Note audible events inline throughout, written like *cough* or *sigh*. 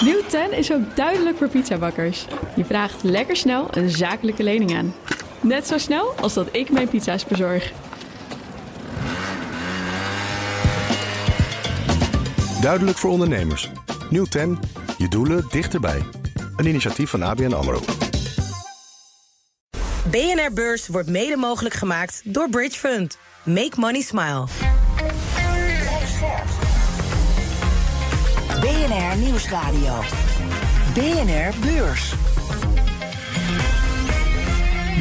Nieuw 10 is ook duidelijk voor pizzabakkers. Je vraagt lekker snel een zakelijke lening aan. Net zo snel als dat ik mijn pizza's bezorg. Duidelijk voor ondernemers. Nieuw 10. Je doelen dichterbij. Een initiatief van ABN AMRO. BNR Beurs wordt mede mogelijk gemaakt door Bridge Fund. Make money smile. BNR Nieuwsradio. BNR Beurs.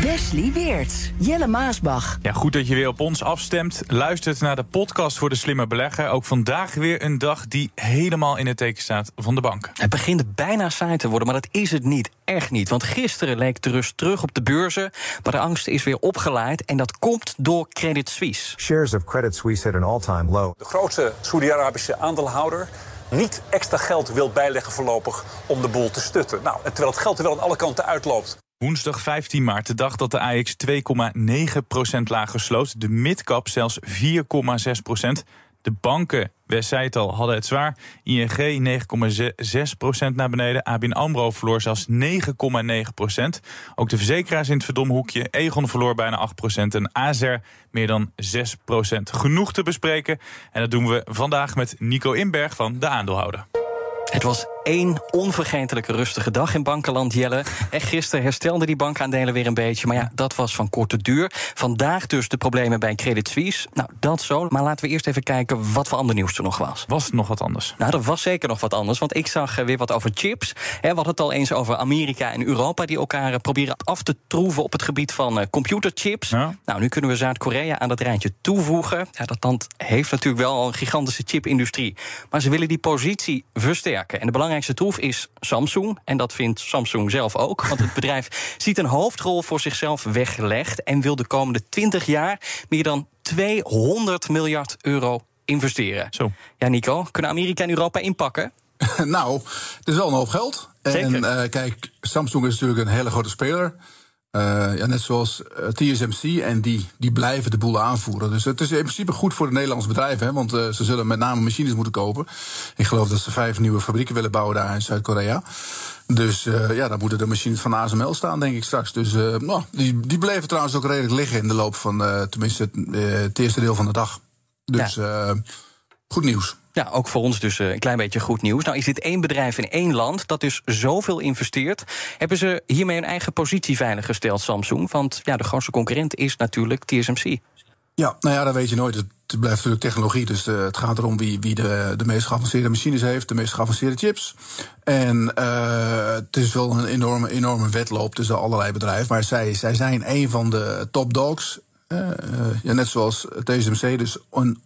Wesley Weerts, Jelle Maasbach. Ja, goed dat je weer op ons afstemt. Luistert naar de podcast voor de slimme belegger. Ook vandaag weer een dag die helemaal in het teken staat van de bank. Het begint bijna saai te worden, maar dat is het niet. Echt niet. Want gisteren leek de rust terug op de beurzen. Maar de angst is weer opgeleid. En dat komt door Credit Suisse. Shares of Credit Suisse hit an all-time low. De grootste Saudi-Arabische aandeelhouder niet extra geld wil bijleggen voorlopig om de boel te stutten. Nou, terwijl het geld er wel aan alle kanten uitloopt. Woensdag 15 maart, de dag dat de AX 2,9% lager sloot. De midcap zelfs 4,6%. De banken, we zei het al, hadden het zwaar. ING 9,6% naar beneden. ABN AMRO verloor zelfs 9,9%. Ook de verzekeraars in het verdomme hoekje. Egon verloor bijna 8% en AZER meer dan 6%. Genoeg te bespreken. En dat doen we vandaag met Nico Inberg van De Aandeelhouder. Het was één onvergetelijke rustige dag in bankenland, Jelle. En gisteren herstelden die bankaandelen weer een beetje. Maar ja, dat was van korte duur. Vandaag dus de problemen bij Credit Suisse. Nou, dat zo. Maar laten we eerst even kijken wat voor ander nieuws er nog was. Was nog wat anders? Nou, er was zeker nog wat anders. Want ik zag eh, weer wat over chips. We hadden het al eens over Amerika en Europa... die elkaar eh, proberen af te troeven op het gebied van eh, computerchips. Ja. Nou, nu kunnen we Zuid-Korea aan dat rijtje toevoegen. Ja, dat land heeft natuurlijk wel een gigantische chipindustrie. Maar ze willen die positie versterken. En de belangrijkste troef is Samsung. En dat vindt Samsung zelf ook. Want het *laughs* bedrijf ziet een hoofdrol voor zichzelf weggelegd... en wil de komende 20 jaar meer dan 200 miljard euro investeren. Zo. Ja, Nico, kunnen Amerika en Europa inpakken? *laughs* nou, het is wel een hoop geld. Zeker. En uh, kijk, Samsung is natuurlijk een hele grote speler. Uh, ja, net zoals uh, TSMC, en die, die blijven de boel aanvoeren. Dus het is in principe goed voor de Nederlandse bedrijven, hè, want uh, ze zullen met name machines moeten kopen. Ik geloof dat ze vijf nieuwe fabrieken willen bouwen daar in Zuid-Korea. Dus ja, dan moeten de machines van ASML staan, denk ik straks. Dus nou, die, die bleven trouwens ook redelijk liggen in de loop van tenminste het, het, eerste deel van de dag. Dus ja. Goed nieuws. Ja, ook voor ons dus een klein beetje goed nieuws. Nou is dit één bedrijf in één land dat dus zoveel investeert. Hebben ze hiermee hun eigen positie veiliggesteld, Samsung? Want ja, de grootste concurrent is natuurlijk TSMC. Ja, nou ja, dat weet je nooit. Het blijft natuurlijk technologie, dus uh, het gaat erom wie, wie de, de meest geavanceerde machines heeft, de meest geavanceerde chips. En uh, het is wel een enorme, enorme wedloop tussen allerlei bedrijven. Maar zij, zij zijn een van de top dogs uh, ja, net zoals TSMC, dus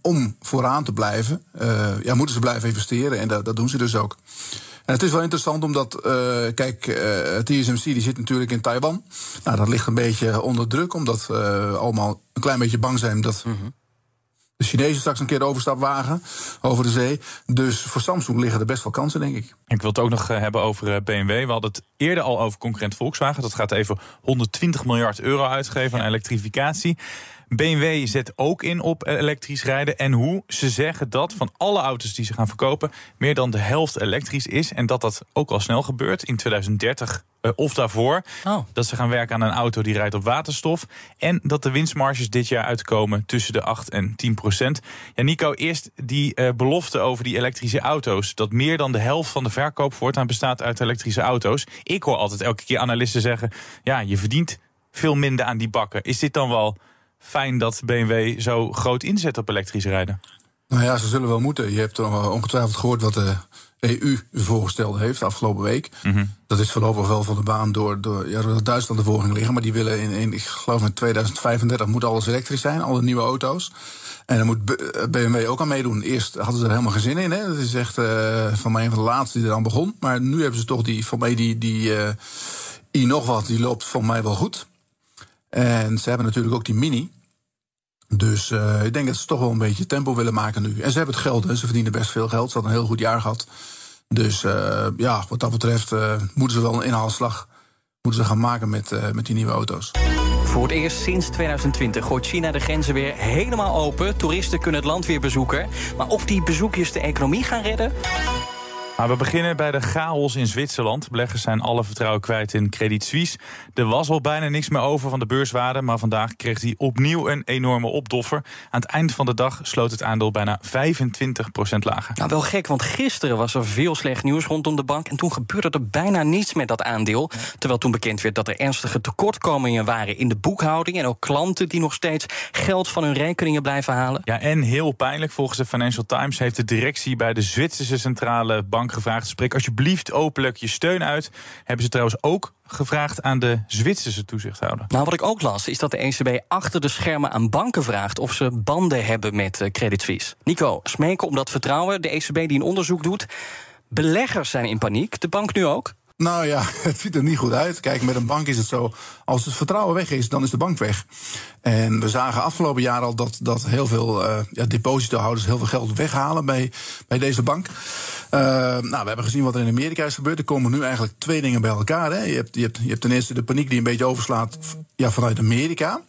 om vooraan te blijven, uh, ja, moeten ze blijven investeren. En dat, dat doen ze dus ook. En het is wel interessant omdat, kijk, TSMC die zit natuurlijk in Taiwan. Nou, dat ligt een beetje onder druk, omdat we allemaal een klein beetje bang zijn dat. -hmm de Chinezen straks een keer de overstap wagen over de zee. Dus voor Samsung liggen er best wel kansen, denk ik. Ik wil het ook nog hebben over BMW. We hadden het eerder al over concurrent Volkswagen. Dat gaat even 120 miljard euro uitgeven aan elektrificatie. BMW zet ook in op elektrisch rijden. En hoe? Ze zeggen dat van alle auto's die ze gaan verkopen... meer dan de helft elektrisch is. En dat dat ook al snel gebeurt in 2030 uh, of daarvoor. Oh. Dat ze gaan werken aan een auto die rijdt op waterstof. En dat de winstmarges dit jaar uitkomen tussen de 8 en 10 procent. Ja, Nico, eerst die uh, belofte over die elektrische auto's. Dat meer dan de helft van de verkoop voortaan bestaat uit elektrische auto's. Ik hoor altijd elke keer analisten zeggen... ja, je verdient veel minder aan die bakken. Is dit dan wel fijn dat BMW zo groot inzet op elektrisch rijden? Nou ja, ze zullen wel moeten. Je hebt ongetwijfeld gehoord wat de EU voorgesteld heeft afgelopen week. Mm -hmm. Dat is voorlopig wel van de baan door, door, ja, door Duitsland ervoor ging liggen. Maar die willen in, in, ik geloof in 2035 moet alles elektrisch zijn, alle nieuwe auto's. En daar moet BMW ook aan meedoen. Eerst hadden ze er helemaal geen zin in. Hè. Dat is echt uh, van mij een van de laatste die er aan begon. Maar nu hebben ze toch die, van mij die, die uh, i nog wat, die loopt van mij wel goed. En ze hebben natuurlijk ook die Mini. Dus uh, ik denk dat ze toch wel een beetje tempo willen maken nu. En ze hebben het geld, hè. ze verdienen best veel geld. Ze hadden een heel goed jaar gehad. Dus uh, ja, wat dat betreft uh, moeten ze wel een inhaalslag moeten ze gaan maken met, met die nieuwe auto's. Voor het eerst sinds 2020 gooit China de grenzen weer helemaal open. Toeristen kunnen het land weer bezoeken. Maar of die bezoekjes de economie gaan redden? Maar we beginnen bij de chaos in Zwitserland. Beleggers zijn alle vertrouwen kwijt in Credit Suisse. Er was al bijna niks meer over van de beurswaarde, maar vandaag kreeg hij opnieuw een enorme opdoffer. Aan het eind van de dag sloot het aandeel bijna 25% lager. Nou, wel gek, want gisteren was er veel slecht nieuws rondom de bank. En toen gebeurde er bijna niets met dat aandeel. Terwijl toen bekend werd dat er ernstige tekortkomingen waren in de boekhouding. En ook klanten die nog steeds geld van hun rekeningen blijven halen. Ja, en heel pijnlijk, volgens de Financial Times heeft de directie bij de Zwitserse Centrale Bank gevraagd: spreek alsjeblieft openlijk je steun uit. Hebben ze trouwens ook gevraagd aan de Zwitserse toezichthouder. Nou, wat ik ook las, is dat de ECB achter de schermen aan banken vraagt of ze banden hebben met eh, Credit Suisse. Nico, smeken om dat vertrouwen. De ECB die een onderzoek doet. Beleggers zijn in paniek. De bank nu ook? Nou ja, *laughs* het ziet er niet goed uit. Kijk, met een bank is het zo. Als het vertrouwen weg is, dan is de bank weg. En we zagen afgelopen jaar al dat, dat heel veel uh, ja, depositohouders heel veel geld weghalen bij, bij deze bank. Uh, nou, we hebben gezien wat er in Amerika is gebeurd. Er komen nu eigenlijk twee dingen bij elkaar. Hè. Je, hebt, je, hebt, je hebt ten eerste de paniek die een beetje overslaat ja, vanuit Amerika.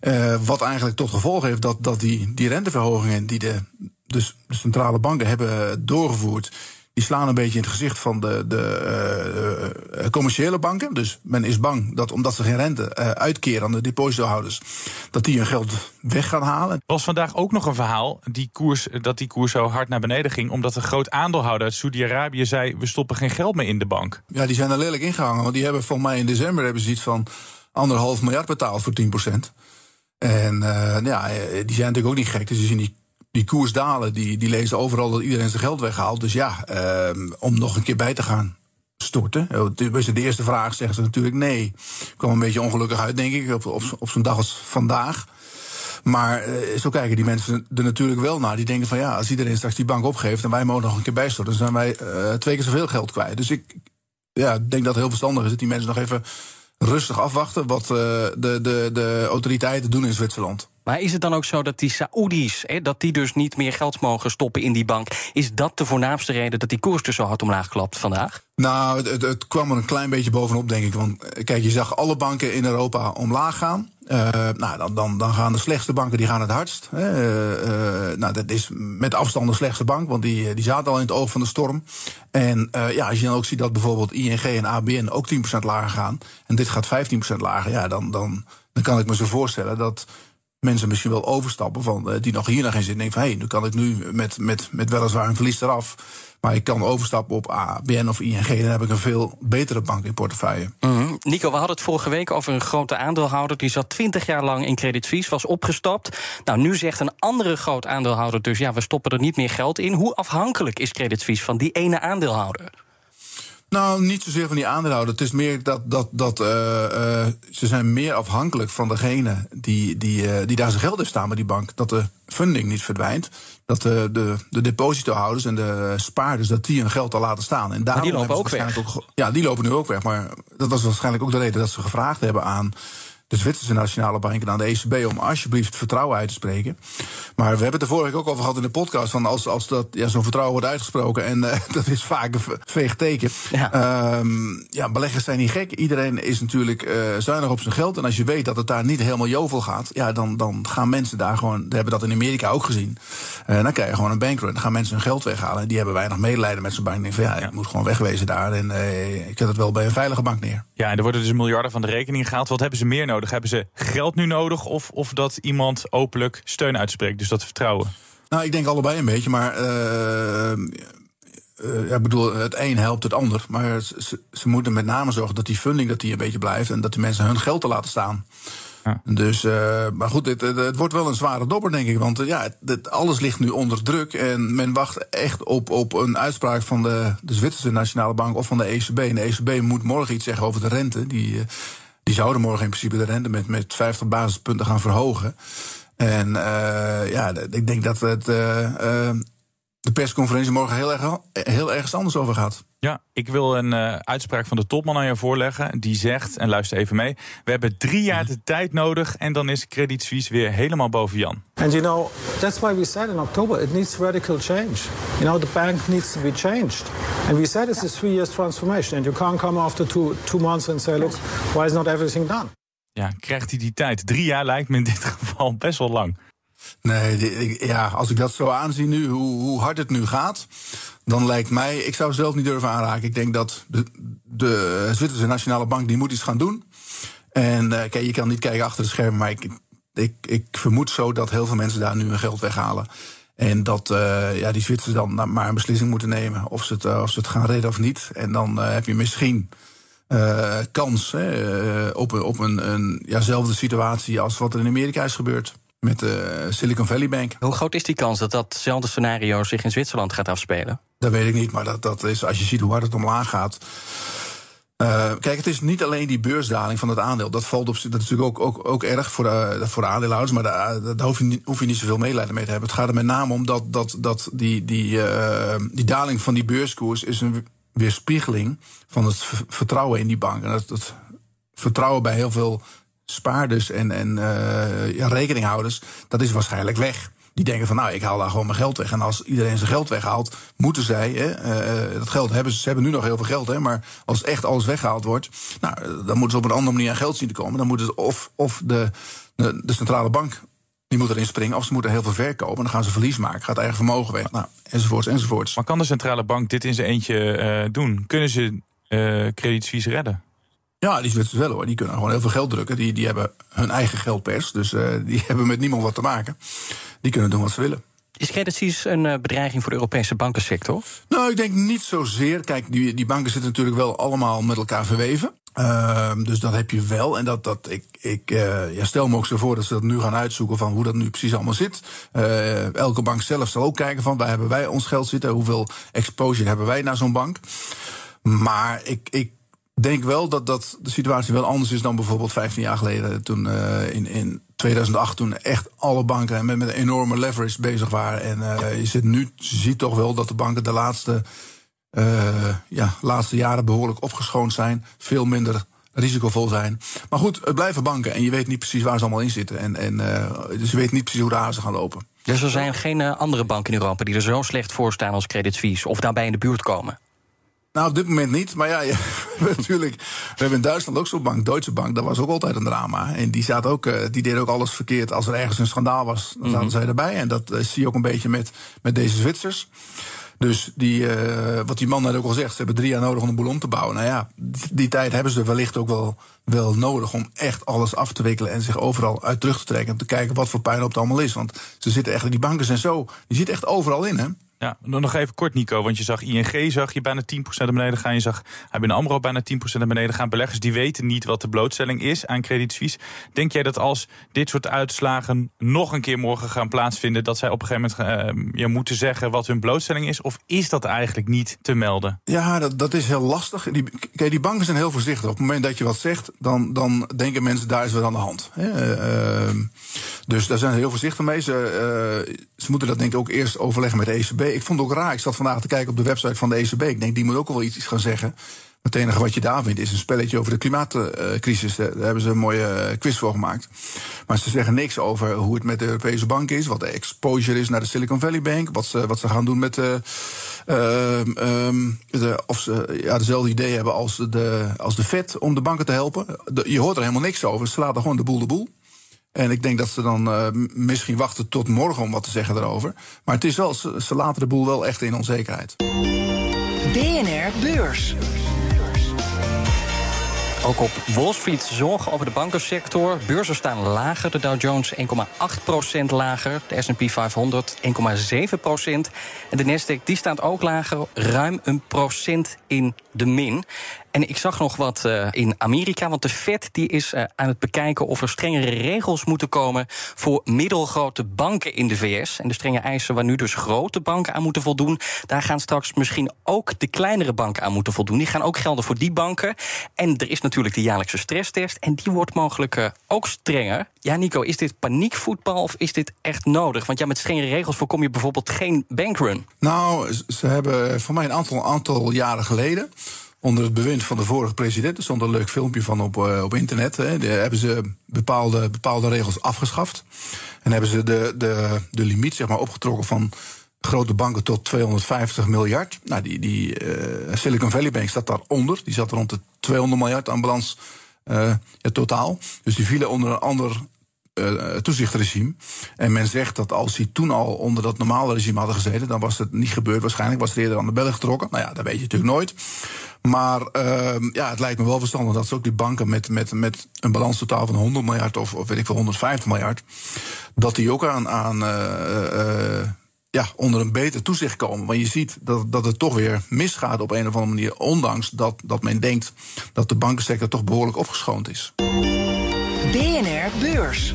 Uh, wat eigenlijk tot gevolg heeft dat, dat die, die renteverhogingen die de, dus de centrale banken hebben doorgevoerd die slaan een beetje in het gezicht van de, de uh, commerciële banken. Dus men is bang dat omdat ze geen rente uh, uitkeren aan de depositohouders, dat die hun geld weg gaan halen. Er was vandaag ook nog een verhaal die koers, dat die koers zo hard naar beneden ging, omdat een groot aandeelhouder uit Saudi-Arabië zei: we stoppen geen geld meer in de bank. Ja, die zijn er lelijk ingehangen, want die hebben volgens mij in december hebben ze iets van anderhalf miljard betaald voor 10%. En ja, die zijn natuurlijk ook niet gek. Dus je ziet die die koers dalen, die, die lezen overal dat iedereen zijn geld weghaalt. Dus ja, uh, om nog een keer bij te gaan storten. De eerste vraag zeggen ze natuurlijk nee. Kwam een beetje ongelukkig uit, denk ik, op, op, op zo'n dag als vandaag. Maar uh, zo kijken die mensen er natuurlijk wel naar. Die denken van ja, als iedereen straks die bank opgeeft en wij mogen nog een keer bijstorten, dan zijn wij uh, twee keer zoveel geld kwijt. Dus ik ja, denk dat het heel verstandig is dat die mensen nog even rustig afwachten wat de, de, de autoriteiten doen in Zwitserland. Maar is het dan ook zo dat die Saoedi's, dat die dus niet meer geld mogen stoppen in die bank? Is dat de voornaamste reden dat die koers dus zo hard omlaag klapt vandaag? Nou, het, het, kwam er een klein beetje bovenop, denk ik. Want eh, kijk, je zag alle banken in Europa omlaag gaan. Uh, nou, dan, dan, dan gaan de slechtste banken die gaan het hardst. Uh, uh, nou, dat is met afstand de slechtste bank, want die, die zaten al in het oog van de storm. En ja, als je dan ook ziet dat bijvoorbeeld ING en ABN ook 10% lager gaan. en dit gaat 15% lager, ja, dan, dan, dan kan ik me zo voorstellen dat mensen misschien wel overstappen van die nog hier naar geen zin. Denken van hé, hey, nu kan ik nu met, met, met weliswaar een verlies eraf. Maar ik kan overstappen op ABN of ING. Dan heb ik een veel betere bank in portefeuille. Mm Nico, we hadden het vorige week over een grote aandeelhouder. Die zat 20 jaar lang in Credit Suisse, was opgestapt. Nou, nu zegt een andere groot aandeelhouder dus... ja, we stoppen er niet meer geld in. Hoe afhankelijk is Credit Suisse van die ene aandeelhouder? Nou, niet zozeer van die aandeelhouder. Het is meer dat, dat, dat uh, uh, ze zijn meer afhankelijk van degene die, die, uh, die daar zijn geld heeft staan bij die bank. Dat de funding niet verdwijnt. Dat de, de, de depositohouders en de spaarders dat die hun geld al laten staan. En maar die lopen ook weg. Ook, ja, die lopen nu ook weg. Maar dat was waarschijnlijk ook de reden dat ze gevraagd hebben aan de Zwitserse Nationale Bank en aan de ECB om alsjeblieft vertrouwen uit te spreken. Maar we hebben het er vorige week ook over gehad in de podcast. Van als, als dat, ja, zo'n vertrouwen wordt uitgesproken, en uh, *laughs* dat is vaak een veeg teken. Ja. Um, ja, beleggers zijn niet gek. Iedereen is natuurlijk uh, zuinig op zijn geld. En als je weet dat het daar niet helemaal jovel gaat, ja, dan, dan gaan mensen daar gewoon. We hebben dat in Amerika ook gezien. Uh, dan krijg je gewoon een bankrun. Dan gaan mensen hun geld weghalen. En die hebben weinig medelijden met zo'n bank. Denk van ja, ik moet gewoon wegwezen daar. En ik zet het wel bij een veilige bank neer. Ja, en er worden dus miljarden van de rekening gehaald. Wat hebben ze meer nodig? Hebben ze geld nu nodig of, of dat iemand openlijk steun uitspreekt? Dus dat vertrouwen? Nou, ik denk allebei een beetje, maar. Uh, uh, ja, bedoel, het een helpt het ander. Maar ze, ze, moeten met name zorgen dat die funding dat die een beetje blijft. En dat die mensen hun geld te laten staan. Dus, uh, maar goed, het, het, wordt wel een zware dobber, denk ik. Want ja, het, alles ligt nu onder druk. En men wacht echt op, op een uitspraak van de, de Zwitserse Nationale Bank of van de ECB. En de ECB moet morgen iets zeggen over de rente. Die, die zouden morgen in principe de rente met, met 50 basispunten gaan verhogen. En ja, ik denk dat het, de persconferentie morgen heel erg, heel ergens anders over gaat. Ja, ik wil een uh, uitspraak van de topman aan je voorleggen. Die zegt, en luister even mee... we hebben drie jaar de tijd nodig... en dan is Credit Suisse weer helemaal boven Jan. And you know, that's why we said in October... it needs radical change. You know, the bank needs to be changed. And we said it's a three years transformation. And you can't come after two, two months and say... look, why is not everything done? Ja, krijgt hij die tijd? Drie jaar lijkt me in dit *laughs* geval best wel lang. Nee, ja, als ik dat zo aanzie nu, hoe, hoe hard het nu gaat, dan lijkt mij, ik zou zelf niet durven aanraken. Ik denk dat de, de Zwitserse Nationale Bank die moet iets gaan doen. En eh, kijk, je kan niet kijken achter de schermen, maar ik, ik, vermoed zo dat heel veel mensen daar nu hun geld weghalen. En dat eh, ja, die Zwitsers dan maar een beslissing moeten nemen of ze het, eh, of ze het gaan redden of niet. En dan heb je misschien kans hè, op, op een, een jazelfde situatie als wat er in Amerika is gebeurd. Met de Silicon Valley Bank. Hoe groot is die kans dat datzelfde scenario zich in Zwitserland gaat afspelen? Dat weet ik niet, maar dat, dat is, als je ziet hoe hard het omlaag gaat. Eh, kijk, het is niet alleen die beursdaling van het aandeel. Dat, valt op, dat is natuurlijk ook, ook, ook erg voor de, voor de aandeelhouders. Maar daar, daar hoef, je niet, hoef je niet zoveel medelijden mee te hebben. Het gaat er met name om dat, dat, dat die, die, eh, die daling van die beurskoers... is een weerspiegeling van het vertrouwen in die bank. En dat, dat vertrouwen bij heel veel spaarders en, en eh, ja, rekeninghouders... dat is waarschijnlijk weg. Die denken van, nou, ik haal daar gewoon mijn geld weg. En als iedereen zijn geld weghaalt, moeten zij... Hè, eh, dat geld hebben ze, ze hebben nu nog heel veel geld, hè, maar als echt alles weggehaald wordt... Nou, dan moeten ze op een andere manier aan geld zien te komen. Dan moeten ze of, of de, de, centrale bank die moet erin springen... of ze moeten heel veel verkopen, dan gaan ze verlies maken. Gaat eigen vermogen weg, nou, enzovoorts, enzovoorts. Maar kan de centrale bank dit in zijn eentje eh, doen? Kunnen ze Credit Suisse redden? Ja, die Zwitsers wel hoor. Die kunnen gewoon heel veel geld drukken. Die, die hebben hun eigen geldpers. Dus eh, die *laughs* hebben met niemand wat te maken. Die kunnen doen wat ze willen. Is Credit Suisse een eh, bedreiging voor de Europese bankensector? Nou, ik denk niet zozeer. Kijk, die, die banken zitten natuurlijk wel allemaal met elkaar verweven. Ehm, dus dat heb je wel. En dat, dat ik, ik eh, ja, stel me ook zo voor dat ze dat nu gaan uitzoeken van hoe dat nu precies allemaal zit. Elke bank zelf zal ook kijken van waar hebben wij ons geld zitten, hoeveel exposure hebben wij naar zo'n bank. Maar ik, ik denk wel dat, dat de situatie wel anders is dan bijvoorbeeld 15 jaar geleden. Toen eh, in, in 2008, toen echt alle banken met, met een enorme leverage bezig waren. En eh, je, zit nu, ziet toch wel dat de banken de laatste, eh, ja, laatste jaren behoorlijk opgeschoond zijn. Veel minder risicovol zijn. Maar goed, het blijven banken en je weet niet precies waar ze allemaal in zitten. En, en, dus je weet niet precies hoe de hazen gaan lopen. Dus er zijn geen andere banken in Europa die er zo slecht voor staan als Credit Suisse of daarbij in de buurt komen. Nou, op dit moment niet. Maar *laughs* ja, natuurlijk. We hebben in Duitsland ook zo'n bank, Deutsche Bank. Dat was ook altijd een drama. En die, zat ook, eh, die deed ook alles verkeerd. Als er ergens een schandaal was, dan zaten zij erbij. En dat eh, zie je ook een beetje met, met deze Zwitsers. Dus die, eh, wat die man net ook al zegt, ze hebben drie jaar nodig om boel om te bouwen. Nou ja, die, tijd hebben ze wellicht ook wel, wel nodig om echt alles af te wikkelen en zich overal uit terug te trekken. Om te kijken wat voor puinhoop het allemaal is. Want ze zitten echt, die banken zijn zo, die zitten echt overal in, hè? Ja, nog even kort Nico, want je zag ING zag je bijna 10% naar beneden gaan. Je zag ABN AMRO bijna 10% naar beneden gaan. Beleggers die weten niet wat de blootstelling is aan Credit Suisse. Denk jij dat als dit soort uitslagen nog een keer morgen gaan plaatsvinden... dat zij op een gegeven moment uh, moeten zeggen wat hun blootstelling is? Of is dat eigenlijk niet te melden? Ja, dat, dat is heel lastig. Die, kijk, die banken zijn heel voorzichtig. Op het moment dat je wat zegt, dan, dan denken mensen daar is wat aan de hand. Uh, dus daar zijn ze heel voorzichtig mee. Ze, uh, ze moeten dat denk ik ook eerst overleggen met de ECB. Ik vond het ook raar. Ik zat vandaag te kijken op de website van de ECB. Ik denk, die moet ook wel iets gaan zeggen. Het enige wat je daar vindt is een spelletje over de klimaatcrisis. Daar hebben ze een mooie quiz voor gemaakt. Maar ze zeggen niks over hoe het met de Europese bank is. Wat de exposure is naar de Silicon Valley Bank. Wat ze, wat ze gaan doen met. Uh, um, de of ze ja, dezelfde idee hebben als de, als de Fed om de banken te helpen. Je hoort er helemaal niks over. Ze laten gewoon de boel de boel. En ik denk dat ze dan uh, misschien wachten tot morgen om wat te zeggen daarover. Maar het is wel, ze, ze laten de boel wel echt in onzekerheid. BNR Beurs. Ook op Wall Street zorgen over de bankensector. Beurzen staan lager. De Dow Jones 1,8% lager. De S&P 500 1,7%. En de Nasdaq die staat ook lager. Ruim een procent in de min. En ik zag nog wat uh, in Amerika, want de Fed die is uh, aan het bekijken of er strengere regels moeten komen voor middelgrote banken in de VS. En de strenge eisen waar nu dus grote banken aan moeten voldoen, daar gaan straks misschien ook de kleinere banken aan moeten voldoen. Die gaan ook gelden voor die banken. En er is natuurlijk de jaarlijkse stresstest en die wordt mogelijk uh, ook strenger. Ja, Nico, is dit paniekvoetbal of is dit echt nodig? Want ja, met strenge regels voorkom je bijvoorbeeld geen bankrun. Nou, ze hebben voor mij een aantal, aantal jaren geleden onder het bewind van de vorige president. Er stond een leuk filmpje van op, uh, op internet. Hè. Hebben ze bepaalde, bepaalde regels afgeschaft. En hebben ze de, de, de limiet zeg maar, opgetrokken van grote banken tot 250 miljard. Nou, die, die uh, Silicon Valley Bank staat daaronder. Die zat rond de 200 miljard aan balans uh, totaal. Dus die vielen onder een ander uh, toezichtregime. En men zegt dat als hij toen al onder dat normale regime hadden gezeten, dan was het niet gebeurd. Waarschijnlijk was het eerder aan de bellen getrokken. Nou ja, dat weet je natuurlijk nooit. Maar uh, ja, het lijkt me wel verstandig dat ze ook die banken met, met, met een balans totaal van 100 miljard of, of weet ik veel, 150 miljard, dat die ook aan. aan uh, ja, onder een beter toezicht komen. Want je ziet dat, dat het toch weer misgaat op een of andere manier. Ondanks dat, dat men denkt dat de bankensector toch behoorlijk opgeschoond is. BNR Beurs.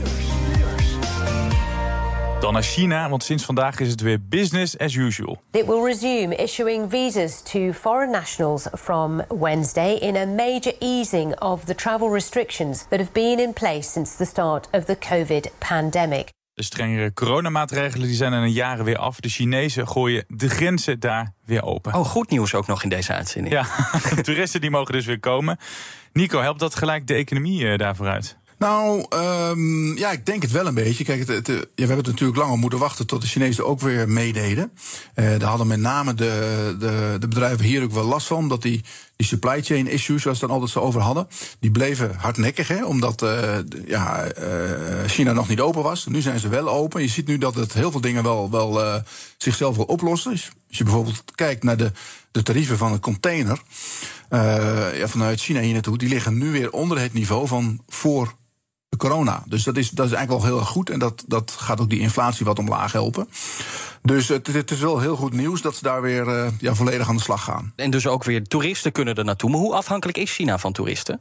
Dan naar China, want sinds vandaag is het weer business as usual. It will resume issuing visas to foreign nationals from Wednesday in a major easing of the travel restrictions that have been in place since the start of the COVID pandemic. De strengere coronamaatregelen die zijn er een jaren weer af. De Chinezen gooien de grenzen daar weer open. Oh, goed nieuws ook nog in deze uitzending. Ja, *laughs* toeristen die mogen dus weer komen. Nico, helpt dat gelijk de economie uh, daar vooruit? Nou, um, ja, ik denk het wel een beetje. Kijk, ja, we hebben het natuurlijk langer moeten wachten tot de Chinezen ook weer meededen. Uh, daar hadden met name de, de, de bedrijven hier ook wel last van, dat die, die supply chain issues, zoals ze dan altijd zo over hadden, die bleven hardnekkig, hè, omdat uh, ja, China nog niet open was. Nu zijn ze wel open. Je ziet nu dat het heel veel dingen wel, wel zichzelf wil oplossen. Als je bijvoorbeeld kijkt naar de, de tarieven van een container ja, vanuit China hier naartoe, die liggen nu weer onder het niveau van voor corona. Dus dat is, dat is eigenlijk wel heel erg goed. En dat, dat gaat ook die inflatie wat omlaag helpen. Dus het, het is wel heel goed nieuws dat ze daar weer uh, ja, volledig aan de slag gaan. En dus ook weer toeristen kunnen er naartoe. Maar hoe afhankelijk is China van toeristen?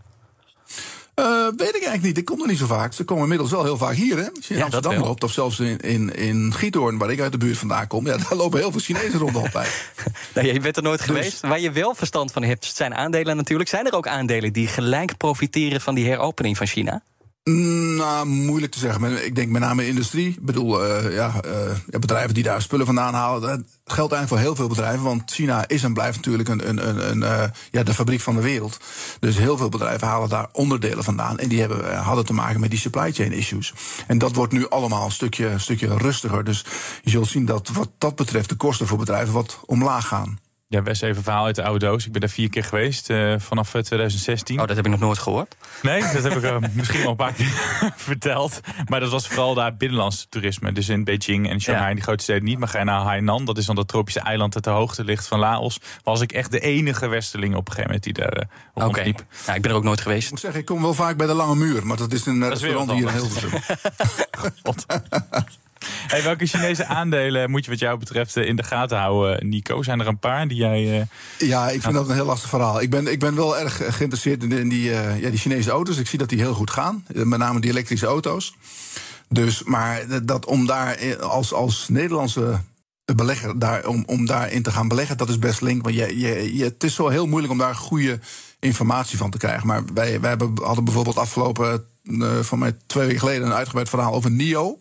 Uh, weet ik eigenlijk niet. Ik kom er niet zo vaak. Ze komen inmiddels wel heel vaak hier, hè? Als je in ja, Amsterdam loopt, of zelfs in, in, in Giethoorn, waar ik uit de buurt vandaan kom... ja, daar lopen heel veel Chinezen rond altijd. nee, je bent er nooit dus. geweest. Waar je wel verstand van hebt, zijn aandelen natuurlijk. Zijn er ook aandelen die gelijk profiteren van die heropening van China? Nou, moeilijk te zeggen. Ik denk met name industrie. Ik bedoel, uh, ja, uh, bedrijven die daar spullen vandaan halen. Dat geldt eigenlijk voor heel veel bedrijven. Want China is en blijft natuurlijk een, een, een, een uh, ja, de fabriek van de wereld. Dus heel veel bedrijven halen daar onderdelen vandaan. En die hebben, hadden te maken met die supply chain issues. En dat wordt nu allemaal een stukje, een stukje rustiger. Dus je zult zien dat wat dat betreft de kosten voor bedrijven wat omlaag gaan. Ja, best even verhaal uit de oude doos. Ik ben daar vier keer geweest uh, vanaf 2016. Oh, dat heb ik nog nooit gehoord. Nee, dat heb ik uh, *laughs* misschien wel een paar keer *laughs* verteld. Maar dat was vooral daar binnenlands toerisme. Dus in Beijing en Shanghai, ja. die grote steden niet. Maar ga je naar Hainan, dat is dan dat tropische eiland dat de hoogte ligt van Laos. Was ik echt de enige westerling op een gegeven moment die daar uh, op okay. liep. Ja, ik ben er ook nooit geweest. Ik moet zeggen, ik kom wel vaak bij de Lange Muur. Maar dat is een dat restaurant hier in Hilversum. *laughs* Hey, welke Chinese aandelen moet je wat jou betreft in de gaten houden, Nico? Zijn er een paar die jij... Uh, ja, ik vind dat een heel lastig verhaal. Ik ben, ik ben wel erg geïnteresseerd in, in die, uh, ja, die Chinese auto's. Ik zie dat die heel goed gaan. Met name die elektrische auto's. Dus, maar dat om daar als, als Nederlandse belegger daar, om, om daarin te gaan beleggen, dat is best link. Want je, je, je, het is zo heel moeilijk om daar goede informatie van te krijgen. Maar wij, wij hebben, hadden bijvoorbeeld afgelopen, uh, van mij twee weken geleden, een uitgebreid verhaal over NIO.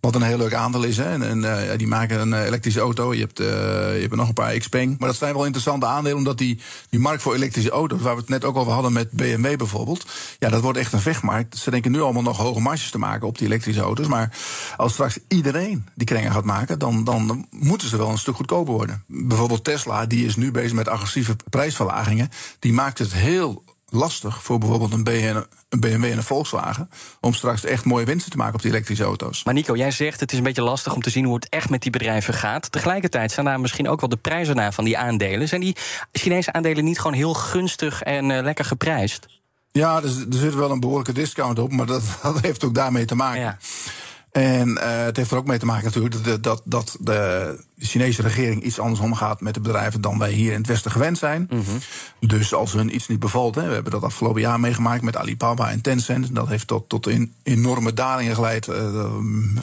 Wat een heel leuk aandeel is. Hè. En, uh, die maken een elektrische auto. Je hebt, uh, je hebt nog een paar Xpeng. Maar dat zijn wel interessante aandelen. Omdat die, die markt voor elektrische auto's. Waar we het net ook over hadden met BMW bijvoorbeeld. Ja, dat wordt echt een vechtmarkt. Ze denken nu allemaal nog hoge marges te maken op die elektrische auto's. Maar als straks iedereen die kringen gaat maken. Dan, dan moeten ze wel een stuk goedkoper worden. Bijvoorbeeld Tesla. Die is nu bezig met agressieve prijsverlagingen. Die maakt het heel lastig voor bijvoorbeeld een BMW en een Volkswagen. om straks echt mooie winsten te maken op die elektrische auto's. Maar Nico, jij zegt het is een beetje lastig om te zien hoe het echt met die bedrijven gaat. Tegelijkertijd zijn daar misschien ook wel de prijzen naar van die aandelen. Zijn die Chinese aandelen niet gewoon heel gunstig en uh, lekker geprijsd? Ja, er, er, zit wel een behoorlijke discount op, maar dat, *laughs* dat heeft ook daarmee te maken. Ja. En uh, het heeft er ook mee te maken natuurlijk dat, dat, dat de Chinese regering iets anders omgaat met de bedrijven dan wij hier in het Westen gewend zijn. Mm -hmm. Dus als hun iets niet bevalt, hè, we hebben dat afgelopen jaar meegemaakt met Alibaba en Tencent. Dat heeft tot, tot in, enorme dalingen geleid, uh,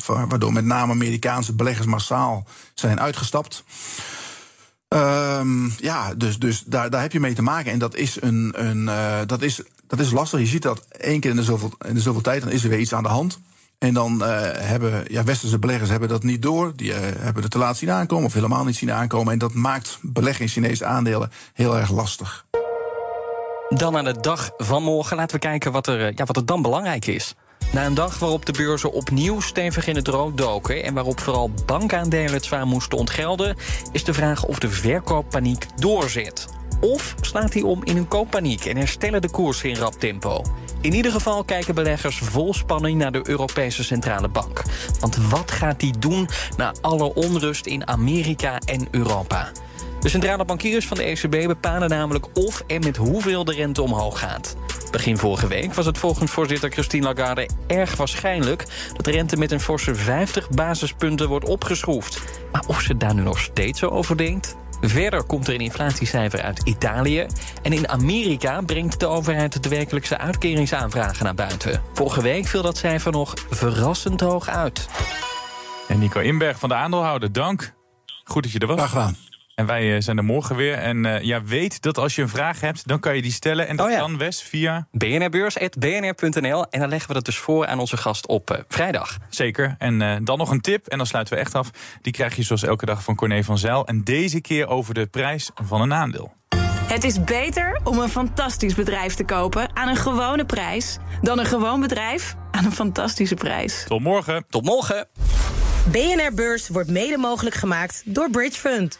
waardoor met name Amerikaanse beleggers massaal zijn uitgestapt. Um, ja, dus, dus daar, daar heb je mee te maken. En dat is, een, een, uh, dat is, dat is lastig. Je ziet dat één keer in de, zoveel, in de zoveel tijd, dan is er weer iets aan de hand. En dan uh, hebben ja, westerse beleggers hebben dat niet door. Die uh, hebben het te laat zien aankomen of helemaal niet zien aankomen. En dat maakt beleggen in Chinese aandelen heel erg lastig. Dan aan de dag van morgen laten we kijken wat er, ja, wat er dan belangrijk is. Na een dag waarop de beurzen opnieuw stevig in het rood doken... en waarop vooral bankaandelen het zwaar moesten ontgelden... is de vraag of de verkooppaniek doorzet. Of slaat hij om in een kooppaniek en herstellen de koersen in rap tempo? In ieder geval kijken beleggers vol spanning naar de Europese Centrale Bank. Want wat gaat die doen na alle onrust in Amerika en Europa? De centrale bankiers van de ECB bepalen namelijk of en met hoeveel de rente omhoog gaat. Begin vorige week was het volgens voorzitter Christine Lagarde erg waarschijnlijk dat de rente met een forse 50 basispunten wordt opgeschroefd. Maar of ze daar nu nog steeds zo over denkt? Verder komt er een inflatiecijfer uit Italië. En in Amerika brengt de overheid de werkelijkse uitkeringsaanvragen naar buiten. Vorige week viel dat cijfer nog verrassend hoog uit. En Nico Inberg van de aandeelhouder, dank. Goed dat je er was. Graag gedaan. En wij eh, zijn er morgen weer. En uh, ja, weet dat als je een vraag hebt, dan kan je die stellen. En dat oh ja. kan, Wes, via... bnrbeurs.bnr.nl. En dan leggen we dat dus voor aan onze gast op uh, vrijdag. Zeker. En dan nog een tip, en dan sluiten we echt af. Die krijg je zoals elke dag van Corné van Zijl. En deze keer over de prijs van een aandeel. Het is beter om een fantastisch bedrijf te kopen aan een gewone prijs... dan een gewoon bedrijf aan een fantastische prijs. Tot morgen. Tot morgen. BNR Beurs wordt mede mogelijk gemaakt door Bridge Fund.